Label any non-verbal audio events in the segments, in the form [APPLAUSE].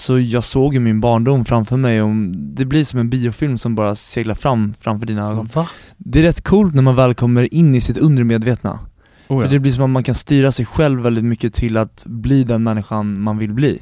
Så jag såg ju min barndom framför mig och det blir som en biofilm som bara seglar fram framför dina ögon Va? Det är rätt coolt när man väl kommer in i sitt undermedvetna Oh, För ja. det blir som att man kan styra sig själv väldigt mycket till att bli den människan man vill bli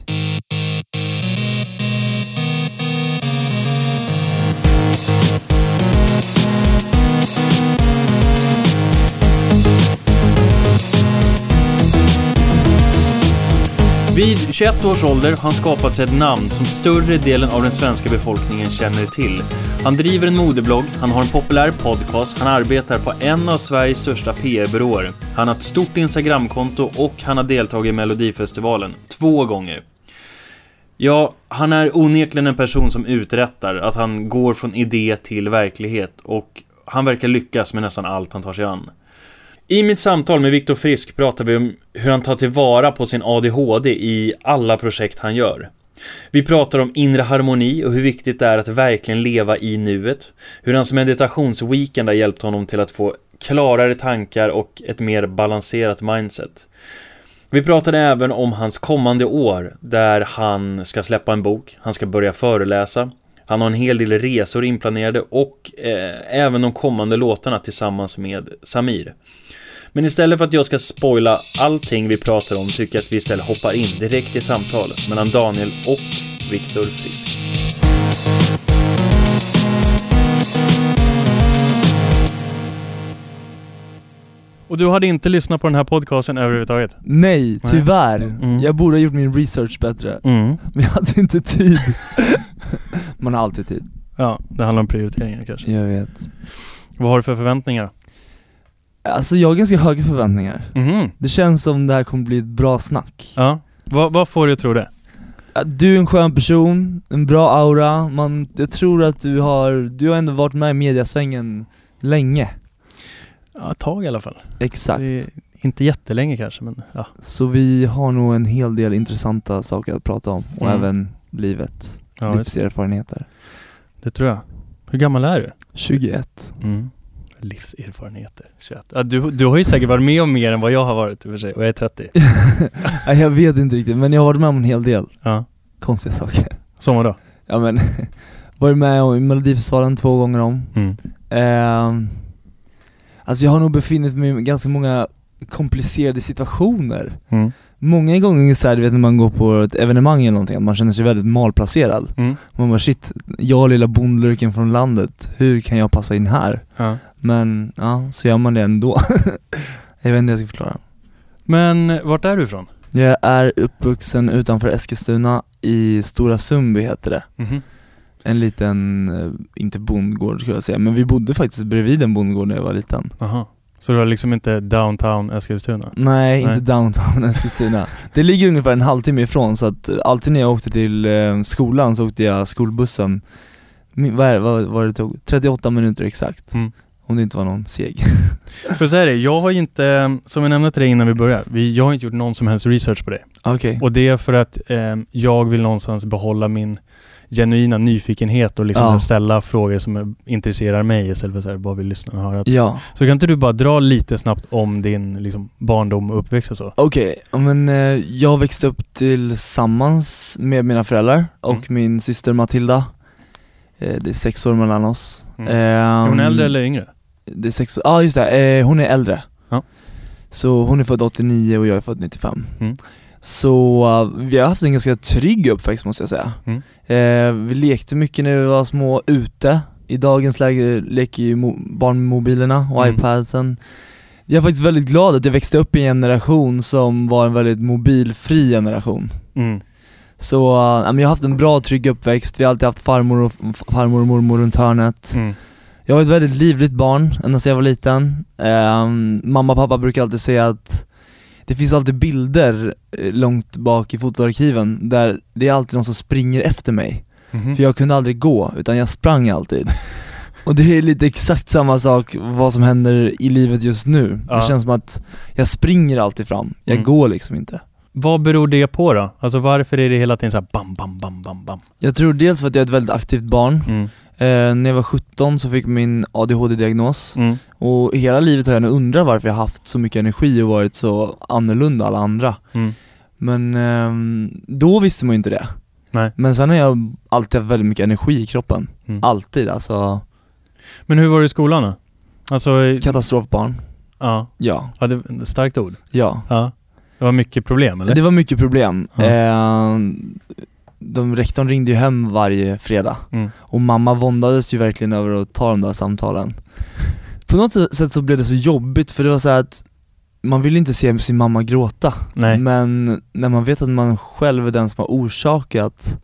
Vid 21 års ålder har han skapat sig ett namn som större delen av den svenska befolkningen känner till. Han driver en modeblogg, han har en populär podcast, han arbetar på en av Sveriges största PR-byråer. Han har ett stort Instagramkonto och han har deltagit i Melodifestivalen två gånger. Ja, han är onekligen en person som uträttar, att han går från idé till verklighet och han verkar lyckas med nästan allt han tar sig an. I mitt samtal med Viktor Frisk pratar vi om hur han tar tillvara på sin ADHD i alla projekt han gör. Vi pratar om inre harmoni och hur viktigt det är att verkligen leva i nuet. Hur hans meditationsweekend har hjälpt honom till att få klarare tankar och ett mer balanserat mindset. Vi pratade även om hans kommande år där han ska släppa en bok, han ska börja föreläsa, han har en hel del resor inplanerade och eh, även de kommande låtarna tillsammans med Samir. Men istället för att jag ska spoila allting vi pratar om tycker jag att vi istället hoppar in direkt i samtalet mellan Daniel och Viktor Frisk. Och du hade inte lyssnat på den här podcasten överhuvudtaget? Nej, tyvärr. Mm. Jag borde ha gjort min research bättre, Mm. men jag hade inte tid Man har alltid tid, Ja, det handlar om prioriteringar kanske. jag vet Vad har du för förväntningar? Alltså jag har ganska höga förväntningar Mhm. Det känns som det här kommer bli ett bra snack Ja. Vad, vad får du att tro det? Du är en skön person, en bra aura, man, jag tror att du har, du har ändå varit med i mediasvängen länge Ja, ett tag i alla fall. Exakt Det är inte jättelänge kanske, men ja. Så vi har nog en hel del intressanta saker att prata om, och Mm. även livet, ja livserfarenheter det tror jag. Hur gammal är du? 21 Mm. Livserfarenheter, 21. Ja, du, du har ju säkert varit med om mer än vad jag har varit i och för sig, och jag är 30. Nej, [LAUGHS] Jag vet inte riktigt, men jag har varit med om en hel del Ja. konstiga saker Som vadå? Ja men, [LAUGHS] varit med om Melodifestivalen två gånger om Mm. Ehm, Alltså jag har nog befunnit mig i ganska många komplicerade situationer Mm. Många gånger så här, du vet när man går på ett evenemang eller någonting, att man känner sig väldigt malplacerad Mm. Man bara shit, jag lilla bondlurken från landet, hur kan jag passa in här? Ja. Men ja, så gör man det ändå [LAUGHS] Jag vet inte hur jag ska förklara Men vart är du ifrån? Jag är uppvuxen utanför Eskilstuna i Stora Sundby heter det Mhm. En liten, eh, inte bondgård skulle jag säga, men vi bodde faktiskt bredvid en bondgård när jag var liten Aha. Så du har liksom inte downtown Eskilstuna? Nej, Nej. inte downtown [LAUGHS] Eskilstuna Det ligger ungefär en halvtimme ifrån så att eh, alltid när jag åkte till eh, skolan så åkte jag skolbussen vad, är, det- vad var det tog? 38 minuter exakt Mm. Om det inte var någon seg [LAUGHS] För att säga det, jag har ju inte, som jag nämnde till dig innan vi började, vi, jag har inte gjort någon som helst research på det. Okej Och det är för att eh, jag vill någonstans behålla min genuina nyfikenhet och liksom Ja. ställa frågor som intresserar mig istället för så här, vad vill lyssnarna höra? Ja, Så kan inte du bara dra lite snabbt om din liksom, barndom och uppväxt och så? okej, ja, men eh, jag växte upp tillsammans med mina föräldrar och Mm. min syster Matilda eh, Det är sex år mellan oss Mm. Är hon äldre eller yngre? Det är sex, ja ah, just det, eh, hon är äldre Ja. Så hon är född 89 och jag är född 95 Mm. Så uh, vi har haft en ganska trygg uppväxt måste jag säga Mm. eh, Vi lekte mycket när vi var små ute I dagens läge leker ju barn med mobilerna och Mm. iPadsen Jag är faktiskt väldigt glad att jag växte upp i en generation som var en väldigt mobilfri generation Mm. Så uh, jag har haft en bra trygg uppväxt, vi har alltid haft farmor och, farmor och mormor runt hörnet Mm. jag var ett väldigt livligt barn ända sedan jag var liten. Ehm, mamma och pappa brukar alltid säga att det finns alltid bilder eh, långt bak i fotoarkiven där det är alltid någon som springer efter mig. Mhm. För jag kunde aldrig gå, utan jag sprang alltid. [LAUGHS] Och det är lite exakt samma sak vad som händer i livet just nu. Ja. Det känns som att jag springer alltid fram, jag Mm. går liksom inte. Vad beror det på då? Alltså varför är det hela tiden så bam, bam, bam, bam, bam? Jag tror dels för att jag är ett väldigt aktivt barn. Mm. Eh, när jag var 17 så fick min ADHD-diagnos. Mm. Och hela livet har jag nog undrat varför jag haft så mycket energi och varit så annorlunda alla andra Mm. Men ehm, då visste man ju inte det Nej. Men sen har jag alltid haft väldigt mycket energi i kroppen. Mm. Alltid alltså. Men hur var det i skolan då? Alltså, eh, Katastrofbarn. ja. Ja, ja det, starkt ord. ja. Ja. Det var mycket problem eller? Det var mycket problem. Ja. Eh, de, rektorn ringde ju hem varje fredag Mm. och mamma våndades ju verkligen över att ta de där samtalen. På något sätt så blev det så jobbigt för det var så att man vill inte se sin mamma gråta. Nej. Men när man vet att man själv är den som har orsakat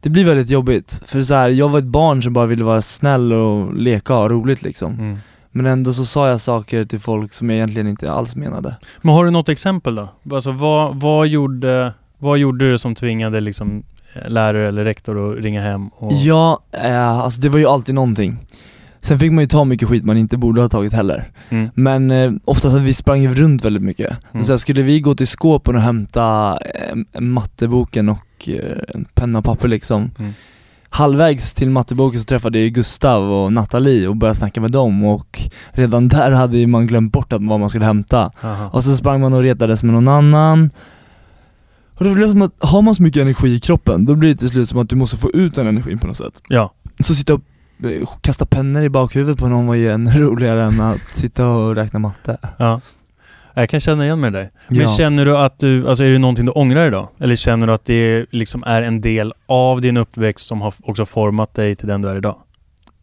Det blir väldigt jobbigt, för så här, jag var ett barn som bara ville vara snäll och leka och ha roligt liksom Mm. Men ändå så sa jag saker till folk som jag egentligen inte alls menade Men har du något exempel då? Alltså vad, vad, gjorde, vad gjorde du som tvingade liksom eh, lärare eller rektor att ringa hem? Och... Ja, eh, alltså det var ju alltid någonting Sen fick man ju ta mycket skit man inte borde ha tagit heller Mm. Men eh, oftast att vi sprang ju runt väldigt mycket. Mm. Så här, skulle vi gå till skåpen och hämta eh, matteboken och eh, en penna och papper liksom Mm. Halvvägs till matteboken så träffade jag Gustav och Nathalie och började snacka med dem och redan där hade man glömt bort att vad man skulle hämta. Aha. Och så sprang man och retades med någon annan. Och då blir det som att, har man så mycket energi i kroppen, då blir det till slut som att du måste få ut den energin på något sätt. Ja. Så sitta och eh, kasta pennor i bakhuvudet på någon var ju ännu [LAUGHS] roligare än att sitta och räkna matte. ja. Jag kan känna igen mig där. Men Ja. känner du att du, alltså är det någonting du ångrar idag? Eller känner du att det liksom är en del av din uppväxt som har också format dig till den du är idag?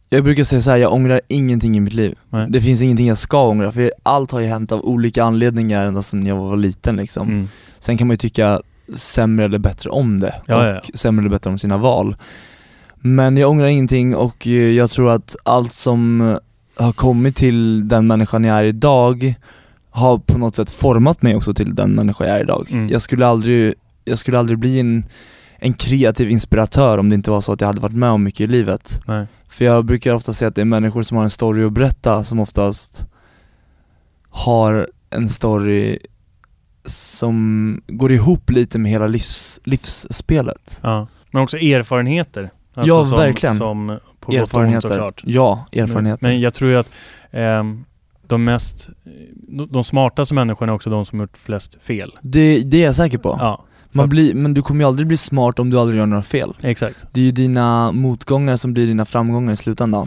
Jag brukar säga så här: jag ångrar ingenting i mitt liv. Nej. Det finns ingenting jag ska ångra, för allt har ju hänt av olika anledningar ända sedan jag var liten liksom. Mm. Sen kan man ju tycka sämre eller bättre om det, Ja, och ja, ja. sämre eller bättre om sina val. Men jag ångrar ingenting och eh, jag tror att allt som eh, har kommit till den människan jag är idag har på något sätt format mig också till den människa jag är idag. Mm. Jag skulle aldrig, jag skulle aldrig bli en, en kreativ inspiratör om det inte var så att jag hade varit med om mycket i livet. Nej. För jag brukar ofta säga att det är människor som har en story att berätta som oftast har en story som går ihop lite med hela livs, livsspelet. Ja. Men också erfarenheter. Alltså Ja, som, verkligen. Som på erfarenheter. såklart. Ja, erfarenheter. Men, jag tror ju att ehm, de mest, de, de smartaste människorna är också de som har gjort flest fel. det, det är jag säker på. Ja, Man blir, men du kommer ju aldrig bli smart om du aldrig gör några fel. exakt. Det är ju dina motgångar som blir dina framgångar i slutändan.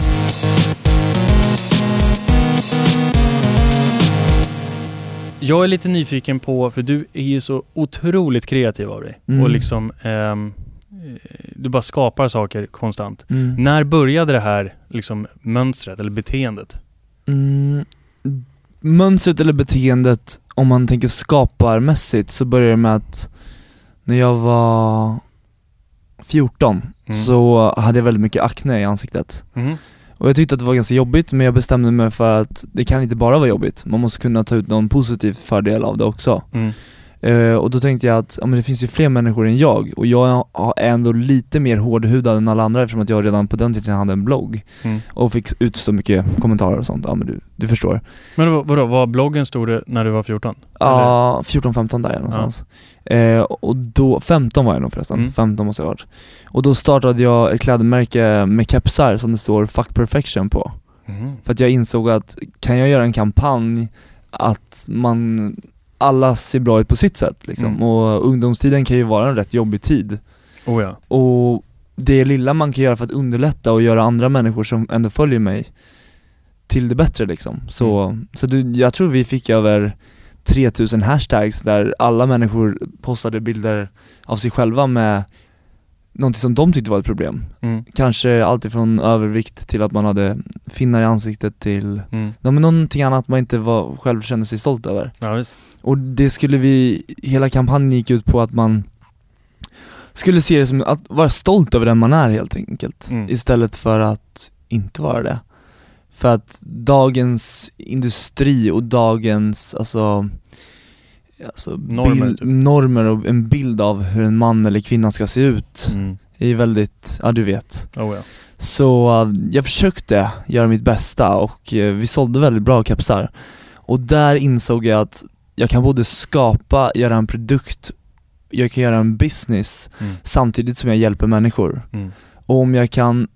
Jag är lite nyfiken på, för du är ju så otroligt kreativ av dig. Mm. Och liksom, eh, du bara skapar saker konstant. Mm. När började det här liksom, mönstret eller beteendet? Mm, mönstret eller beteendet, om man tänker skaparmässigt, så börjar det med att när jag var 14 Mm. så hade jag väldigt mycket akne i ansiktet. Och jag tyckte att det var ganska jobbigt men jag bestämde mig för att det kan inte bara vara jobbigt, man måste kunna ta ut någon positiv fördel av det också. Mm. Eh, och då tänkte jag att ja, men det finns ju fler människor än jag och jag är ändå lite mer hårdhudad än alla andra eftersom att jag redan på den tiden hade en blogg Mm. och fick utstå mycket kommentarer och sånt, ja men du, du förstår. Men vad- vadå, var bloggen stor det när du var 14? Ja, 14-15 där någonstans. Eh, och då, 15 var jag nog förresten, Mm. 15 måste jag ha varit. Och då startade jag ett klädmärke med kepsar som det står 'Fuck Perfection' på. Mhm. För att jag insåg att, kan jag göra en kampanj att man, alla ser bra ut på sitt sätt liksom. Mm. Och ungdomstiden kan ju vara en rätt jobbig tid. Oh ja. Och det lilla man kan göra för att underlätta och göra andra människor som ändå följer mig till det bättre liksom. Så, Mm. så du, jag tror vi fick över 3000 hashtags där alla människor postade bilder av sig själva med någonting som de tyckte var ett problem. Mm. Kanske alltifrån övervikt till att man hade finnar i ansiktet till Mm. någonting annat man inte var, själv kände sig stolt över. Ja. Och det skulle vi, hela kampanjen gick ut på att man skulle se det som att vara stolt över den man är helt enkelt. Mm. Istället för att inte vara det. För att dagens industri och dagens, alltså, alltså Normer, bild, typ. normer och en bild av hur en man eller kvinna ska se ut Mm. är väldigt, ja du vet. Oh ja. Så uh, jag försökte göra mitt bästa och uh, vi sålde väldigt bra kepsar. Och där insåg jag att jag kan både skapa, göra en produkt, jag kan göra en business Mm. samtidigt som jag hjälper människor. Mm. Och om jag kan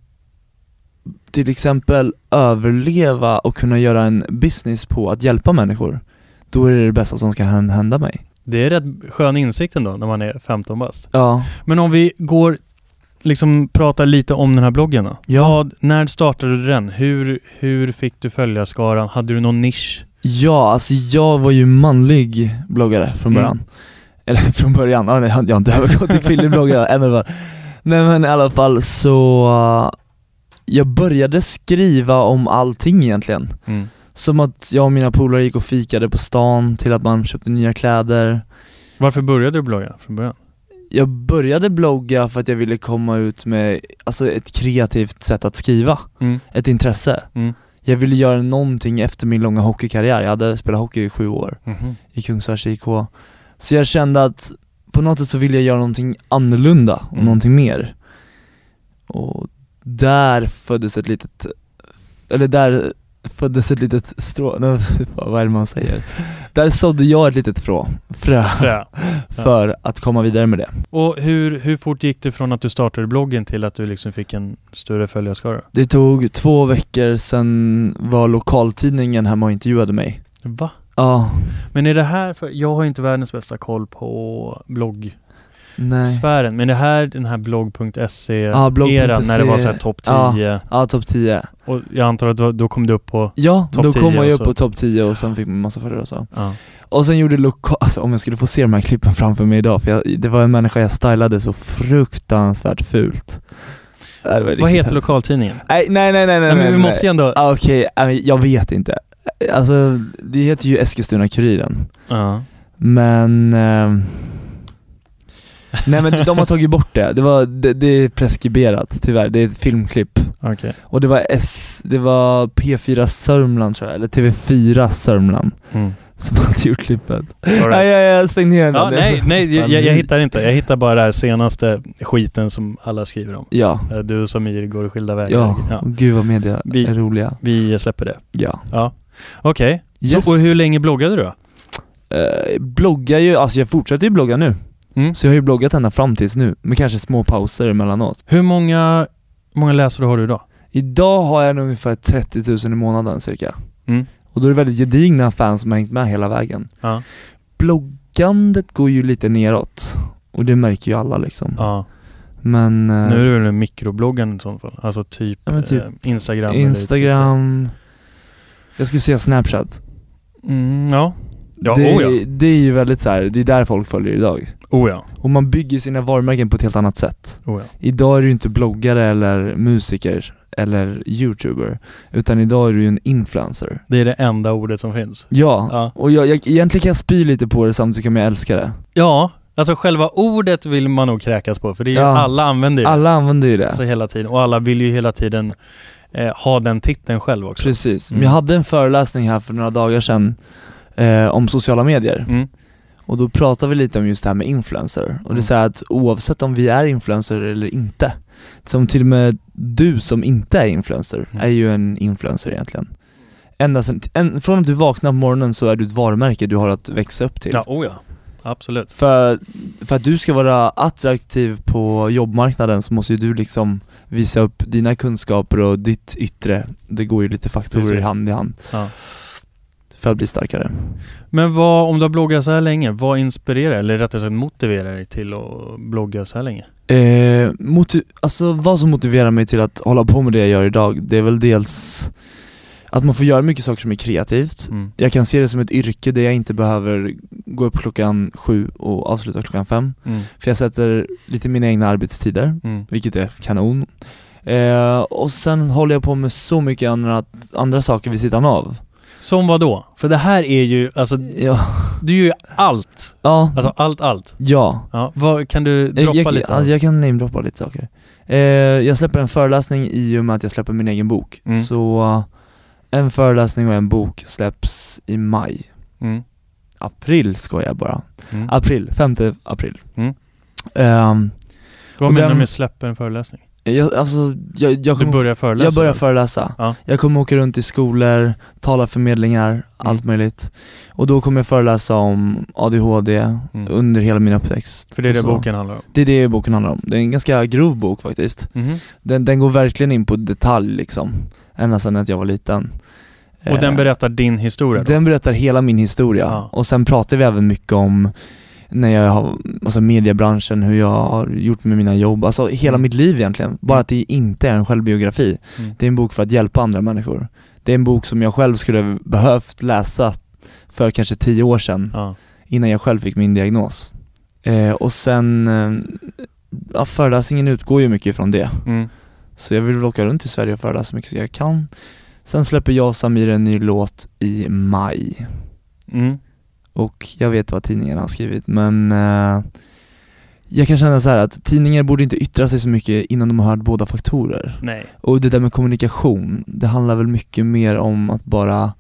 till exempel överleva och kunna göra en business på att hjälpa människor, då är det det bästa som ska hän- hända mig. Det är rätt skön insikt ändå när man är 15 bast. Ja, Men om vi går, liksom pratar lite om den här bloggen då. Ja. Vad, när startade du den? Hur, hur fick du följarskaran? Hade du någon nisch? Ja alltså jag var ju manlig bloggare från Mm. början. Eller [LAUGHS] från början, ja, nej, jag har inte övergått till kvinnlig bloggare än. Nej men i alla fall så, uh, jag började skriva om allting egentligen. Mm. Som att jag och mina polare gick och fikade på stan till att man köpte nya kläder. Varför började du blogga från början? Jag började blogga för att jag ville komma ut med alltså ett kreativt sätt att skriva, Mm. ett intresse. Mm. Jag ville göra någonting efter min långa hockeykarriär, jag hade spelat hockey i sju år Mhm. i Kungsörs IK. Så jag kände att på något sätt så ville jag göra någonting annorlunda och Mm. någonting mer. Och där föddes ett litet, eller där föddes ett litet strå, [LAUGHS] nej, vad är det man säger? Där sådde jag ett litet frå, frö, Frö. för att komma vidare med det. Och hur, hur fort gick det från att du startade bloggen till att du liksom fick en större följarskara? Det tog två veckor sen var lokaltidningen hemma och intervjuade mig. Va? Ja, Men är det här för, jag har inte världens bästa koll på bloggsfären, nej. men det här den här blogg.se Ja, blogg.se. eran när det var så här topp 10 Ja. Ja, topp 10. och jag antar att då, då kom du upp på, Ja, då 10 kom och upp på topp 10 och sen fick man massa följare och så. ja. Och sen gjorde lokal, alltså om jag skulle få se de här klippen framför mig idag, för jag, det var en människa jag stylade så fruktansvärt fult. Riktigt Vad heter lokaltidningen? Nej nej nej nej nej, Nej, men vi måste ju ändå, Ah, Okej, men jag vet inte. Alltså, det heter ju Eskilstuna-Kuriren. ja. Men... nej men de har tagit bort det, det, var, det, det är preskriberat tyvärr, det är ett filmklipp. okej. Och det var S, det var P4 Sörmland tror jag, eller TV4 Sörmland Mm. som hade gjort klippet. Right. Nej jag, jag stängde ner den. Ja, nej, nej jag, jag, hittar inte. Jag hittar bara här senaste skiten som alla skriver om. Ja, Eh, Du och Samir går skilda vägar. ja, ja. gud vad media Vi- är roliga. Vi släpper det. Ja. Ja. Okej. Yes. Så, och hur länge bloggade du då? Eh, bloggar ju, alltså jag fortsätter ju blogga nu. Mm. Så jag har ju bloggat ända fram tills nu, med kanske små pauser emellanåt. Hur många, många läsare har du idag? Idag har jag ungefär 30 000 i månaden cirka. Mm. Och då är det väldigt gedigna fans som har hängt med hela vägen. Ja. Bloggandet går ju lite neråt. Och det märker ju alla liksom. ja. Men, eh, Nu är det väl en mikrobloggen i så fall? Alltså typ, Ja, typ eh, Instagram eller Instagram, jag skulle säga Snapchat. Mm, ja. Ja, det, oh ja. det är ju väldigt så här, det är där folk följer idag. Oh ja. Och man bygger sina varumärken på ett helt annat sätt. Oh ja. Idag är du inte bloggare eller musiker eller youtuber, utan idag är du ju en influencer. Det är det enda ordet som finns. Ja, Ja. och jag, jag, egentligen kan jag spy lite på det samtidigt som jag älskar det. Ja, alltså själva ordet vill man nog kräkas på för det är Ja. alla använder ju det. Alla använder ju det. Alltså hela tiden. Och alla vill ju hela tiden eh, ha den titeln själv också. Precis. Mm. Men jag hade en föreläsning här för några dagar sedan eh, om sociala medier. Mm. Och då pratade vi lite om just det här med influencer. Och det Mm. är så här att oavsett om vi är influencer eller inte, som till och med du som inte är influencer, Mm. är ju en influencer egentligen. Ända sen, en, från att du vaknar på morgonen så är du ett varumärke du har att växa upp till. Ja, oh ja. Absolut. För, för att du ska vara attraktiv på jobbmarknaden så måste ju du liksom visa upp dina kunskaper och ditt yttre. Det går ju lite faktorer Precis. hand i hand Ja. För att bli starkare. Men vad, om du har bloggat så här länge, vad inspirerar, eller rättare sagt motiverar dig till att blogga så här länge? Eh, motiv- alltså vad som motiverar mig till att hålla på med det jag gör idag, det är väl dels att man får göra mycket saker som är kreativt. Mm. Jag kan se det som ett yrke där jag inte behöver gå upp klockan sju och avsluta klockan fem. Mm. För jag sätter lite mina egna arbetstider, Mm. vilket är kanon. Eh, och sen håller jag på med så mycket andra, andra saker vid sidan av. Som vad då? För det här är ju, alltså, Ja, du gör ju allt. ja, Alltså allt, allt. ja. Ja, vad, kan du Eh, droppa jag, lite? alltså, jag kan namedroppa lite saker. Eh, jag släpper en föreläsning i och med att jag släpper min egen bok. Mm. Så en föreläsning och en bok släpps i maj. Mm. April ska jag bara. Mm. April, 5 april. Mm. Ehm, Vad menar du med släppa en föreläsning? Jag, alltså, jag, jag, Du kommer, börjar föreläsa? jag börjar föreläsa. Ja. Jag kommer åka runt i skolor, tala förmedlingar, allt möjligt. Och då kommer jag föreläsa om ADHD Mm. under hela min uppväxt. För det är det så. boken handlar om? Det är det boken handlar om. Det är en ganska grov bok faktiskt. Mhm. Den, den går verkligen in på detalj liksom. Ända sedan att jag var liten. Och den Eh, berättar din historia då? Den berättar hela min historia Ja. och sen pratar vi även mycket om när jag har, alltså mediebranschen, hur jag har gjort med mina jobb, alltså hela Mm. mitt liv egentligen. Bara att det inte är en självbiografi. Mm. Det är en bok för att hjälpa andra människor. Det är en bok som jag själv skulle behövt läsa för kanske tio år sedan, Ja. innan jag själv fick min diagnos. Eh, och sen, eh, ja, föreläsningen utgår ju mycket ifrån det. Mm. Så jag vill åka runt i Sverige och föreläsa så mycket jag kan. Sen släpper jag och Samir en ny låt i maj. Mm. Och jag vet vad tidningarna har skrivit men eh, jag kan känna så att tidningar borde inte yttra sig så mycket innan de har hört båda faktorer. Nej. Och det där med kommunikation, det handlar väl mycket mer om att bara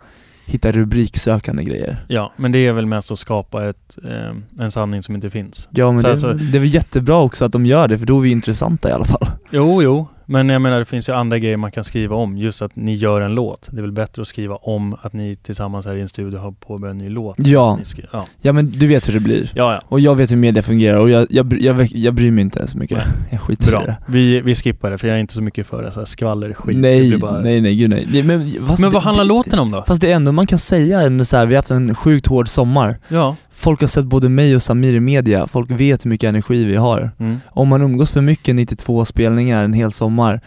hitta rubriksökande grejer. Ja, men det är väl mest att skapa ett, eh, en sanning som inte finns. Ja men Så det, alltså- det är väl jättebra också att de gör det för då är vi intressanta i alla fall. Jo, jo. Men jag menar det finns ju andra grejer man kan skriva om. Just att ni gör en låt. Det är väl bättre att skriva om att ni tillsammans här i en studio har påbörjat en ny låt. Ja, Ni skri- ja. ja men du vet hur det blir. ja, ja. Och jag vet hur media fungerar och jag, jag, jag, jag, bryr mig inte så mycket. Nej. Jag skiter i Bra. det. Vi, vi skippar det för jag är inte så mycket för det, så här skvaller, skit. det Nej, bara... nej, nej, gud nej. Det- Men, Men det- vad handlar det, låten om då? Fast det är ändå, man kan säga så här, vi har haft en sjukt hård sommar. Ja. Folk har sett både mig och Samir i media, folk vet hur mycket energi vi har. Mm. Om man umgås för mycket 92 spelningar en hel sommar,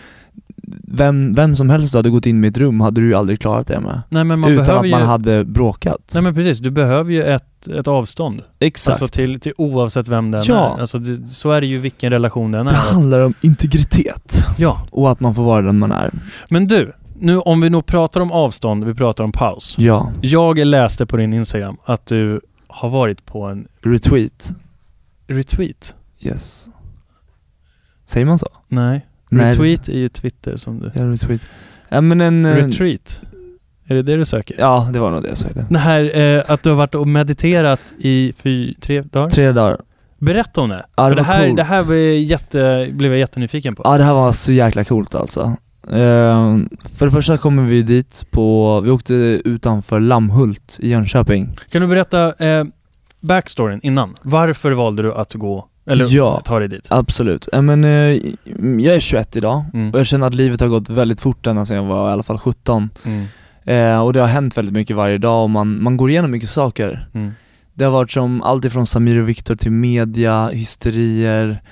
vem, vem som helst du hade gått in med ett rum hade du ju aldrig klarat det med. Nej men man Utan att man ju... hade bråkat. Nej men precis, du behöver ju ett, ett avstånd. Exakt. Alltså till, till oavsett vem den Ja. är. Alltså det, så är det ju vilken relation den är. det handlar om integritet Ja. och att man får vara den man är. Men du, nu om vi nog pratar om avstånd, vi pratar om paus. Ja, Jag läste på din Instagram att du har varit på en retweet. retweet. Yes. Säger man så? Nej. Nej, Retweet är ju Twitter som du... Ja, retweet. Ja men en... Retreat. Är det det du söker? Ja, det var nog det jag sökte. Det här eh, att du har varit och mediterat i fy, tre dagar? Tre dagar. Berätta om det. Ja, det För det här, coolt. det här var jätte, blev jag jättenyfiken på. Ja det här var så jäkla coolt alltså. Eh, för det första kommer vi dit på, vi åkte utanför Lammhult i Jönköping. Kan du berätta eh, backstoryn innan? Varför valde du att gå, eller Ja. ta dig dit? Absolut. Eh, men, jag är 21 idag Mm. och jag känner att livet har gått väldigt fort ända sedan jag var i alla fall 17. Mm. Eh, och det har hänt väldigt mycket varje dag och man, man går igenom mycket saker. Mm. Det har varit som allt ifrån Samir och Viktor till media, hysterier,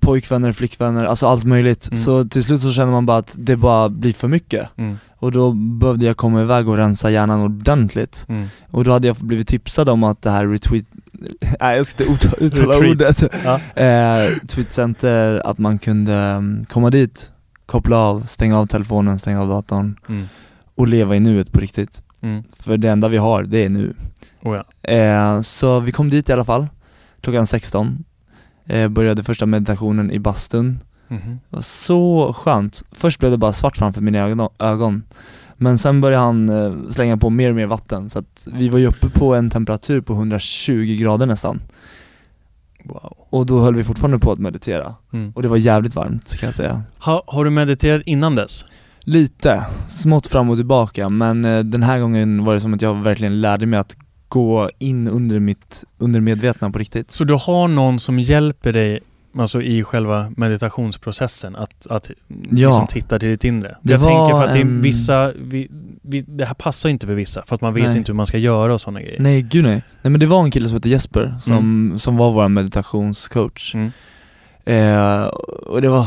pojkvänner, flickvänner, alltså allt möjligt. Mm. Så till slut så känner man bara att det bara blir för mycket. Mm. Och då behövde jag komma iväg och rensa hjärnan ordentligt. Mm. Och då hade jag blivit tipsad om att det här retweet, [LAUGHS] nej jag ska inte ut- uttala ordet, Ja. eh, tweetcenter, att man kunde mm, komma dit, koppla av, stänga av telefonen, stänga av datorn Mm. och leva i nuet på riktigt. Mm. För det enda vi har, det är nu. Oh, ja. Eh, så vi kom dit i alla fall, klockan 16 eh, Började första meditationen i bastun Mhm. Det var så skönt. Först blev det bara svart framför mina ögon. Men sen började han eh, slänga på mer och mer vatten så att vi var ju uppe på en temperatur på 120 grader nästan Wow. Och då höll vi fortfarande på att meditera Mm. Och det var jävligt varmt kan jag säga Ha, har du mediterat innan dess? Lite, smått fram och tillbaka men eh, den här gången var det som att jag verkligen lärde mig att gå in under mitt undermedvetna på riktigt Så du har någon som hjälper dig Alltså i själva meditationsprocessen, att, att Ja. liksom titta till ditt inre. Det jag tänker för att det är vissa, vi, vi, det här passar inte för vissa, för att man vet Nej. inte hur man ska göra och sådana grejer. Nej gud nej. Nej men det var en kille som hette Jesper som, som var vår meditationscoach Mm. eh, Och det var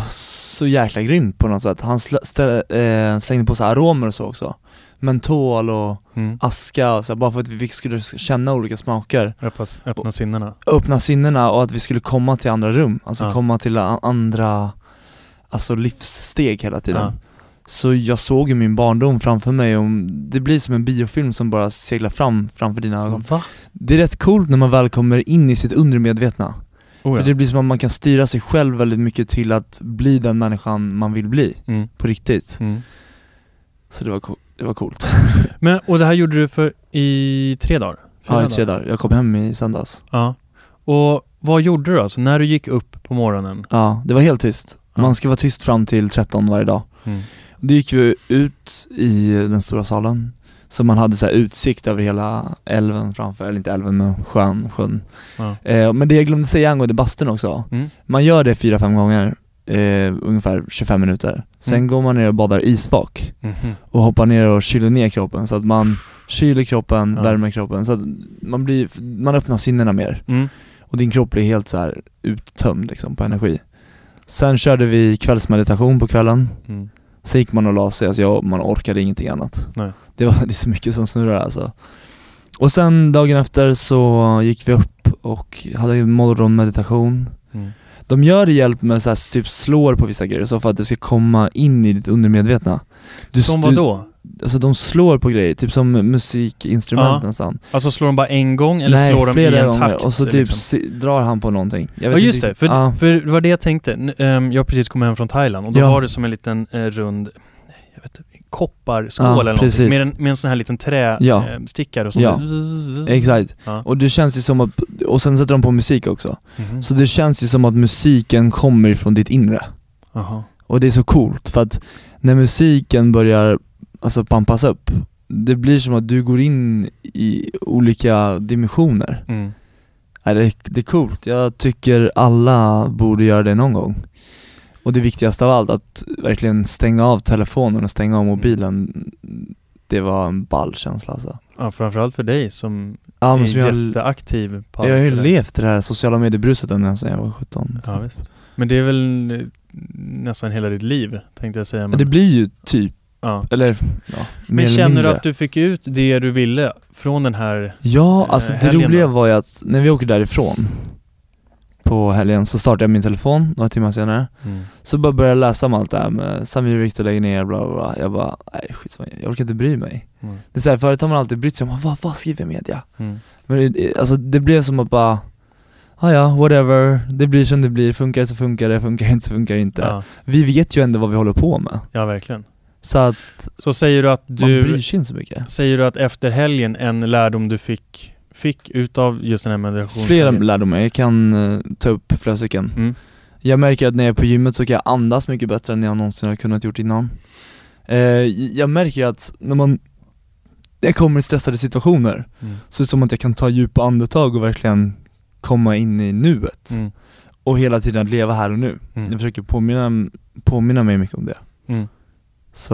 så jäkla grymt på något sätt. Han slä, stä, eh, slängde på här aromer och så också Mentol och Mm. aska och så bara för att vi skulle känna olika smaker Öppna, öppna sinnena. Öppna sinnena och att vi skulle komma till andra rum, alltså Ja. komma till andra Alltså livssteg hela tiden Ja. Så jag såg ju min barndom framför mig och det blir som en biofilm som bara seglar fram framför dina ögon Va? Det är rätt coolt när man väl kommer in i sitt undermedvetna Oh, För ja. det blir som att man kan styra sig själv väldigt mycket till att bli den människan man vill bli, mm. på riktigt Mm. Så det var, co- det var coolt [LAUGHS] Men, och det här gjorde du för i tre dagar? Fyra Ja i tre dagar, jag kom hem i söndags Ja. Och vad gjorde du alltså? När du gick upp på morgonen? Ja, det var helt tyst Ja. Man ska vara tyst fram till 13 varje dag Mm. Då gick vi ut i den stora salen Så man hade så här utsikt över hela älven framför, eller inte älven men sjön, sjön Ja. eh, Men det jag glömde säga angående bastun också Mm. Man gör det fyra, fem gånger eh, ungefär 25 minuter. Sen Mm. går man ner och badar isvak Mhm. och hoppar ner och kyler ner kroppen så att man [SIGHS] kyler kroppen, Ja. värmer kroppen så att man blir, man öppnar sinnena mer Mm. och din kropp blir helt så här uttömd liksom på energi. Sen körde vi kvällsmeditation på kvällen, Mm. sen gick man och la sig, alltså jag, man orkade ingenting annat. Nej. Det, var, [LAUGHS] det är så mycket som snurrar alltså. Och sen dagen efter så gick vi upp och hade morgonmeditation. Mm. De gör det hjälp med så här, typ slår på vissa grejer så för att det ska komma in i ditt undermedvetna. Du, Som du- vad då? Alltså de slår på grejer, typ som musikinstrument Ja. nästan. Alltså slår de bara en gång eller Nej, slår de i en gånger. takt? Och så typ liksom? drar han på någonting. Jag Ja just inte det, för, Ja. för det var det jag tänkte. Ehm, jag har precis kommit hem från Thailand och då Ja. var det som en liten eh, rund jag vet, inte, kopparskål Ja, eller någonting. Med en, med en sån här liten Ja. trästickare och så. Ja. Exakt. Ja. Och det känns ju som att, och sen sätter de på musik också. Mhm. Så det känns ju som att musiken kommer ifrån ditt inre. Jaha. Och det är så coolt för att när musiken börjar alltså pampas upp, det blir som att du går in i olika dimensioner. Mm. Det, är, det är coolt, jag tycker alla borde göra det någon gång. Och det viktigaste av allt, att verkligen stänga av telefonen och stänga av mobilen, det var en ball känsla alltså. Ja, framförallt för dig som Ja, är som jag, jätteaktiv på jag har ju där. levt i det här sociala mediebruset ända sedan jag var 17. Ja, visst. Men det är väl nästan hela ditt liv, tänkte jag säga. Men det blir ju typ, ja. eller ja, men eller känner du att du fick ut det du ville från den här... Ja, eh, alltså det roliga då? var ju att när vi åker därifrån på helgen så startade jag min telefon några timmar senare Mm. Så bara började jag läsa om allt det här med Samir Viktor lägger ner bla bla bla Jag bara, nej skitsamma, jag orkar inte bry mig Mm. Det är såhär, förut har man alltid brytt sig om, vad, vad skriver media? Mm. Men det, alltså det blev som att bara Ah, ja, whatever, det blir som det blir, funkar det så funkar det, funkar det inte så funkar det inte Ja, Vi vet ju ändå vad vi håller på med ja, verkligen. Så att Så säger du att man bryr du... sig inte så mycket Säger du att efter helgen, en lärdom du fick, fick utav just den här meditationshelgen? Flera lärdomar, jag kan eh, ta upp flera stycken Mm. Jag märker att när jag är på gymmet så kan jag andas mycket bättre än jag någonsin har kunnat gjort innan eh, Jag märker att när man jag kommer i stressade situationer Mm. så är det som att jag kan ta djupa andetag och verkligen komma in i nuet Mm. och hela tiden leva här och nu Mm. Jag försöker påminna, påminna mig mycket om det Mm. Så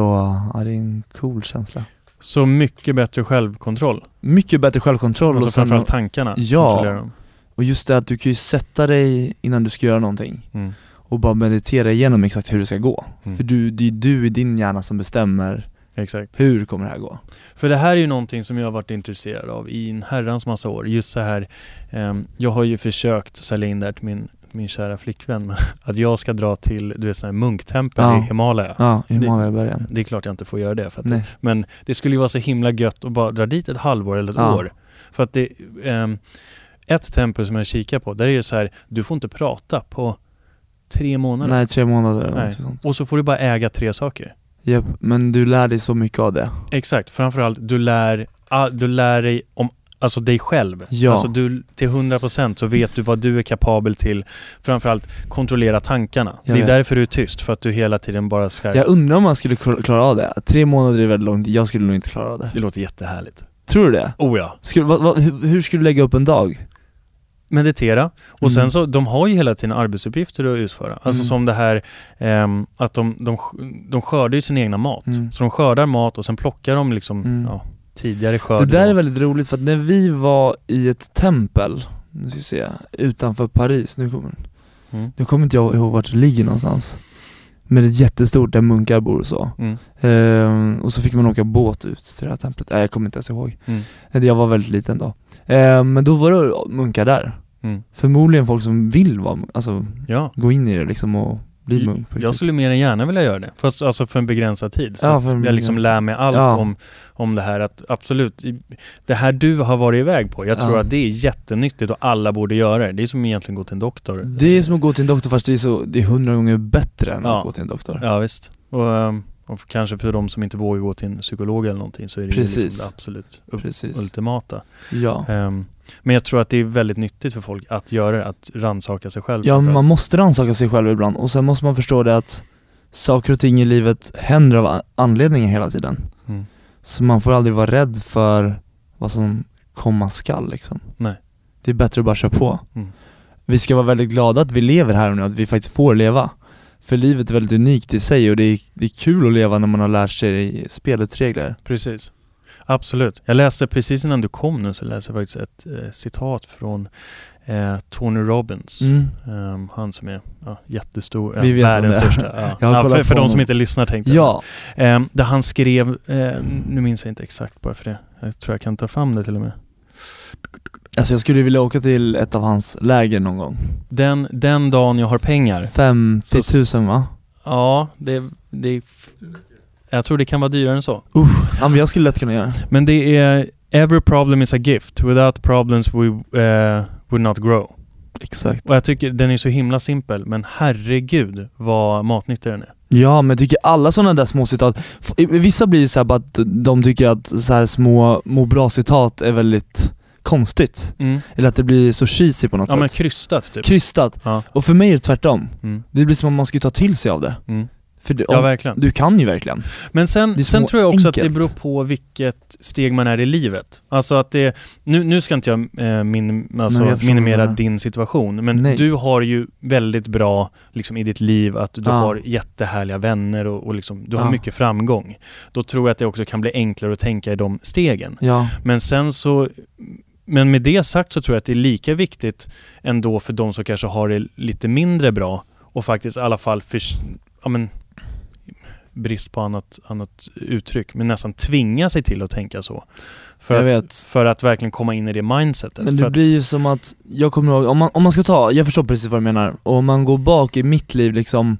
ja, det är en cool känsla Så mycket bättre självkontroll? Mycket bättre självkontroll Alltså och, framförallt tankarna? Ja. och just det att du kan ju sätta dig innan du ska göra någonting Mm. och bara meditera igenom exakt hur det ska gå Mm. För du, det är du i din hjärna som bestämmer Exakt. hur kommer det här gå? För det här är ju någonting som jag har varit intresserad av i en herrans massa år. Just så här, ehm, jag har ju försökt sälja in det här till min, min kära flickvän. [LAUGHS] Att jag ska dra till, du vet sån här munktempel Ja. i Himalaya. Ja, i Det- Himalaya-bergen Det är klart jag inte får göra det. För Nej, Men det skulle ju vara så himla gött att bara dra dit ett halvår eller ett Ja. år. För att det, ehm, ett tempel som jag kikar på, där är det så här, du får inte prata på tre månader. nej tre månader eller Nej. sånt Och så får du bara äga tre saker. Japp, men du lär dig så mycket av det Exakt, framförallt du lär, ah, du lär dig om Alltså dig själv. Ja. Alltså du, till 100% så vet du vad du är kapabel till. Framförallt kontrollera tankarna. Jag det är vet. därför du är tyst, för att du hela tiden bara ska... Jag undrar om man skulle kl- klara av det? Tre månader är väldigt långt, jag skulle nog inte klara av det Det låter jättehärligt. Tror du det? Oh ja. Skulle, vad, vad, hur, hur skulle du lägga upp en dag? Meditera. Och Mm. sen så, de har ju hela tiden arbetsuppgifter att utföra. Alltså Mm. som det här ehm, att de, de, de skördar ju sin egna mat. Mm. Så de skördar mat och sen plockar de liksom, Mm. ja, tidigare skörd. Det där är väldigt roligt för att när vi var i ett tempel, nu ska vi se, utanför Paris, nu kommer, Mm. nu kommer inte jag ihåg vart det ligger någonstans Men det är jättestort där munkar bor och så Mm. Ehm, Och så fick man åka båt ut till det här templet, nej jag kommer inte ens ihåg Mm. Jag var väldigt liten då Ehm, Men då var det munkar där Mm. Förmodligen folk som vill vara, alltså Ja. gå in i det liksom och bli Jag- munk på Jag skulle mer än gärna vilja göra det. Fast alltså för en begränsad tid. Så Ja, att jag liksom lär mig allt Ja. om, om det här att absolut, det här du har varit iväg på, jag tror Ja. att det är jättenyttigt och alla borde göra det. Det är som egentligen gå till en doktor. Det är som att gå till en doktor fast det är så, det är hundra gånger bättre än att gå till en doktor Ja visst. Och, ehm, och kanske för de som inte vågar gå till en psykolog eller någonting så är det ju liksom Precis. det absolut Precis ultimata. Ja Ehm, men jag tror att det är väldigt nyttigt för folk att göra det, att rannsaka sig själv. Ja, man att- måste rannsaka sig själv ibland och sen måste man förstå det att saker och ting i livet händer av anledningar hela tiden. Mm. Så man får aldrig vara rädd för vad som komma skall liksom. Nej. Det är bättre att bara köra på. Mm. Vi ska vara väldigt glada att vi lever här och nu, att vi faktiskt får leva. För livet är väldigt unikt i sig och det är, det är kul att leva när man har lärt sig spelets regler. Precis. Absolut. Jag läste precis innan du kom nu så läste jag faktiskt ett eh, citat från eh, Tony Robbins. Mm. Ehm, han som är ja, jättestor, Vi vet världens största. [LAUGHS] Ja. Jag Ja, för, för de som inte lyssnar tänkte jag Ja, Ehm, där han skrev, eh, nu minns jag inte exakt bara för det. Jag tror jag kan ta fram det till och med. Alltså jag skulle vilja åka till ett av hans läger någon gång. Den, den dagen jag har pengar. 50 000 va? Ja, det, det jag tror det kan vara dyrare än så. Ja men jag skulle lätt kunna göra. Men det är Every problem is a gift. Without problems we uh, would not grow. Exakt. Och jag tycker den är så himla simpel, men herregud vad matnyttig den är. Ja men jag tycker alla sådana där små citat, vissa blir ju såhär bara att de tycker att så här små må bra citat är väldigt konstigt. Eller att det blir så cheesy på något Ja men sätt. krystat typ. Krystat. Ja. Och för mig är det tvärtom. Mm. Det blir som om man skulle ta till sig av det. Mm. För det, Ja verkligen. du kan ju verkligen. Men sen, sen tror jag också att det enkelt. beror på vilket steg man är i livet. Alltså att det, nu, nu ska inte jag eh, min, alltså jag minimera din situation, men Nej. du har ju väldigt bra liksom, i ditt liv att du Ja. har jättehärliga vänner och, och liksom, du har Ja. mycket framgång. Då tror jag att det också kan bli enklare att tänka i de stegen. Ja. Men sen så men med det sagt så tror jag att det är lika viktigt ändå för de som kanske har det lite mindre bra och faktiskt i alla fall för, ja men brist på annat, annat uttryck, men nästan tvinga sig till att tänka så. För, Jag att, vet. för att verkligen komma in i det mindsetet. Men det blir ju som att, jag kommer ihåg, om man, om man ska ta, jag förstår precis vad du menar, och om man går bak i mitt liv liksom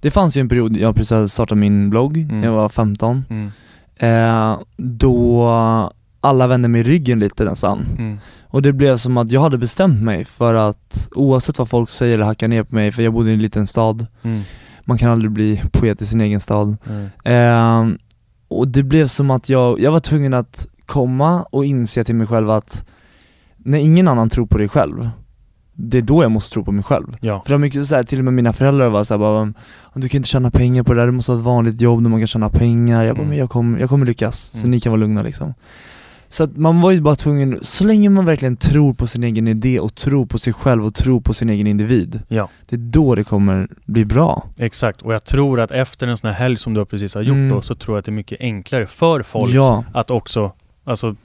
Det fanns ju en period, jag precis hade startat min blogg, Mm. jag var 15 mm, eh, Då alla vände mig ryggen lite nästan mm, Och det blev som att jag hade bestämt mig för att oavsett vad folk säger eller hackar ner på mig, för jag bodde i en liten stad mm, Man kan aldrig bli poet i sin egen stad mm, Eh, och det blev som att jag, jag var tvungen att komma och inse till mig själv att när ingen annan tror på dig själv, det är då jag måste tro på mig själv. ja. För det var mycket så här, till och med mina föräldrar var såhär bara Du kan inte tjäna pengar på det där, du måste ha ett vanligt jobb där man kan tjäna pengar. Jag bara, Mm. men jag kommer, jag kommer lyckas, så Mm. ni kan vara lugna liksom. Så att man var ju bara tvungen, så länge man verkligen tror på sin egen idé och tror på sig själv och tror på sin egen individ, Ja, det är då det kommer bli bra. exakt. Och jag tror att efter en sån här helg som du precis har gjort Mm. då, så tror jag att det är mycket enklare för folk Ja, att också, alltså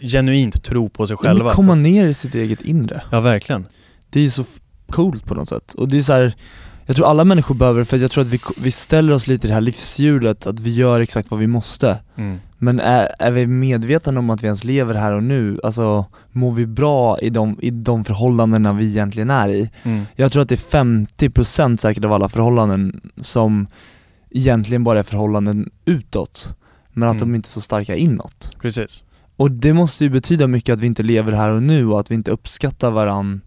genuint tro på sig ja själva. komma ner i sitt eget inre. Ja, verkligen. Det är ju så coolt på något sätt. Och det är så här, jag tror alla människor behöver för jag tror att vi, vi ställer oss lite i det här livshjulet, att vi gör exakt vad vi måste. Mm. Men är, är vi medvetna om att vi ens lever här och nu? Alltså, mår vi bra i de, i de förhållandena vi egentligen är i? Mm. Jag tror att det är 50% säkert av alla förhållanden som egentligen bara är förhållanden utåt, men att Mm. de inte är så starka inåt. Precis. Och det måste ju betyda mycket att vi inte lever här och nu och att vi inte uppskattar varann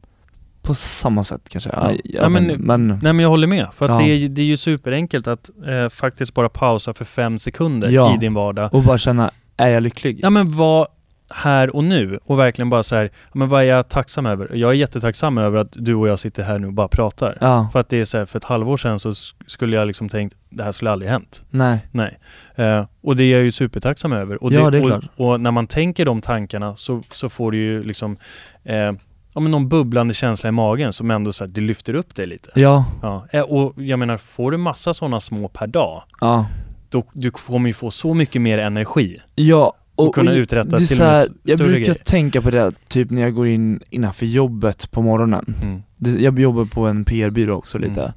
på samma sätt kanske. Ja. Ja. Men, men- Nej men jag håller med. För att Ja. det, är, det är ju superenkelt att eh, faktiskt bara pausa för fem sekunder Ja. i din vardag. och bara känna, är jag lycklig? Ja men var här och nu och verkligen bara så här, men vad är jag tacksam över? Jag är jättetacksam över att du och jag sitter här nu och bara pratar. Ja, För att det är så här, för ett halvår sedan så sk- skulle jag liksom tänkt, det här skulle aldrig hänt. nej. Nej. Eh, och det är jag ju supertacksam över. Och Ja, det är och, och när man tänker de tankarna så, så får du ju liksom eh, ja, men någon bubblande känsla i magen som ändå så här, det lyfter upp dig lite. Ja, Ja. Eh, och jag menar, får du massa sådana små per dag, ja. då du kommer ju få så mycket mer energi. Ja, Och kunna uträtta det är till så och här, s- Jag större brukar grejer. tänka på det typ när jag går in innanför jobbet på morgonen. Mm. Jag jobbar på en PR-byrå också lite.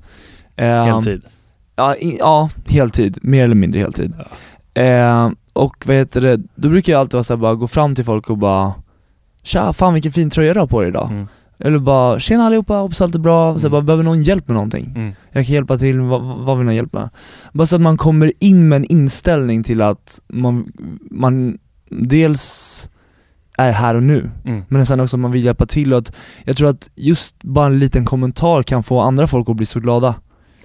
Ehm, Heltid. Ja, i, ja, heltid. Mer eller mindre heltid. Ehm, och vad heter det, då brukar jag alltid vara så här, bara gå fram till folk och bara Tja, fan vilken fin tröja du har på dig idag. Mm. Eller bara, tjena allihopa, hoppas allt är bra, så Mm. bara, behöver någon hjälp med någonting? Mm. Jag kan hjälpa till, vad, vad vill någon hjälp med? Bara så att man kommer in med en inställning till att man, man dels är här och nu, Mm. men sen också att man vill hjälpa till och att jag tror att just bara en liten kommentar kan få andra folk att bli så glada.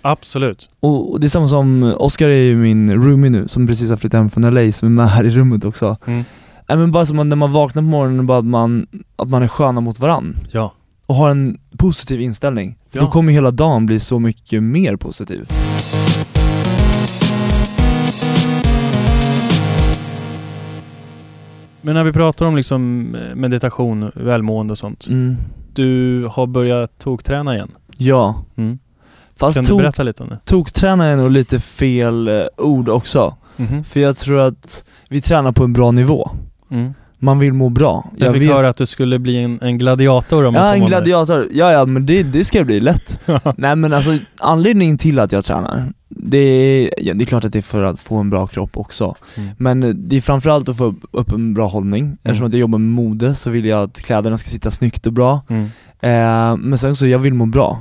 Absolut. Och och det är samma som, Oskar är ju min roomie nu, som precis har flyttat hem från LA, som är med här i rummet också. Mm. Nej men bara som att när man vaknar på morgonen, bara att man, att man är sköna mot varann Ja. och har en positiv inställning. Ja. då kommer hela dagen bli så mycket mer positiv. Men när vi pratar om liksom eh, meditation, välmående och sånt. Mm. Du har börjat tokträna igen. Ja, Mm. Fast kan du tok, berätta lite om det? tokträna är nog lite fel eh, ord också. Mhm. För jag tror att vi tränar på en bra nivå. Mm. Man vill må bra. Jag, fick vet- höra att du skulle bli en, en gladiator om Ja, en gladiator. Ja, ja, men det, det ska bli lätt. [LAUGHS] Nej men alltså, anledningen till att jag tränar, det är, ja, det är klart att det är för att få en bra kropp också. Mm. Men det är framförallt att få upp- upp en bra hållning. Eftersom att jag jobbar med mode så vill jag att kläderna ska sitta snyggt och bra. Mm. Eh, men sen så, jag vill må bra.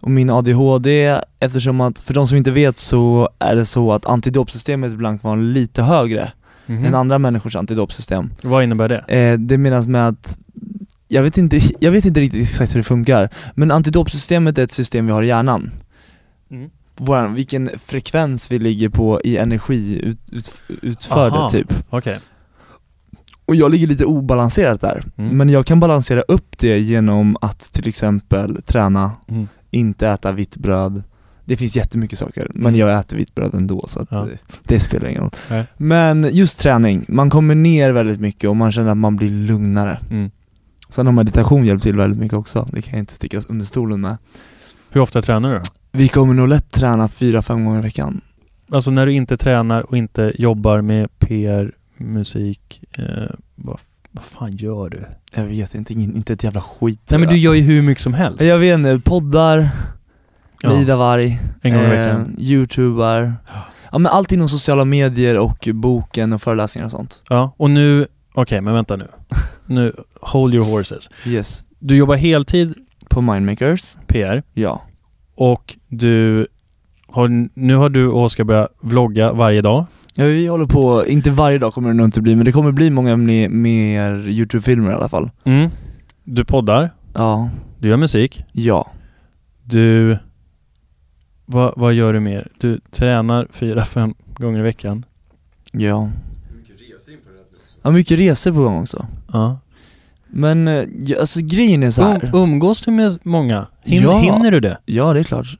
Och min ADHD, eftersom att, för de som inte vet så är det så att antidopsystemet ibland kan vara lite högre Mhm. än andra människors antidopsystem. Vad innebär det? Eh, det menas med att jag vet, inte, jag vet inte riktigt exakt hur det funkar, men antidopsystemet är ett system vi har i hjärnan. Mm. Våran, vilken frekvens vi ligger på i energiutförde Aha. typ. Okej. Och jag ligger lite obalanserat där. Mm. Men jag kan balansera upp det genom att till exempel träna, Mm. inte äta vitt bröd. Det finns jättemycket saker, men Mm. jag äter vitt bröd ändå så att Ja. eh, det spelar ingen roll. Nej. Men just träning, man kommer ner väldigt mycket och man känner att man blir lugnare. Mm. Sen har meditation hjälpt till väldigt mycket också, det kan jag inte sticka under stolen med. Hur ofta tränar du då? Vi kommer nog lätt träna fyra, fem gånger i veckan. Alltså när du inte tränar och inte jobbar med PR, musik, eh, vad, vad fan gör du? Jag vet inte, inte ett jävla skit Nej men du gör ju hur mycket som helst. jag vet inte, poddar, Ja, Lida Varg, en gång i eh, veckan. youtubar, ja men allt inom sociala medier och boken och föreläsningar och sånt. Ja, och nu, okej men vänta nu. [LAUGHS] Nu, hold your horses. Yes. Du jobbar heltid På Mindmakers, PR ja. och du har, nu har du och Oskar börjat vlogga varje dag. Ja vi håller på, inte varje dag kommer det nog inte bli, men det kommer bli många mer, mer YouTube-filmer i alla fall. Mm. Du poddar, Ja, du gör musik, ja. du... Vad, vad gör du mer? Du tränar fyra, fem gånger i veckan. Ja. Ja, mycket resor på gång också. Ja. Men eh, alltså grejen är så här. Um, umgås du med många? Hin, Ja. Hinner du det? Ja det är klart.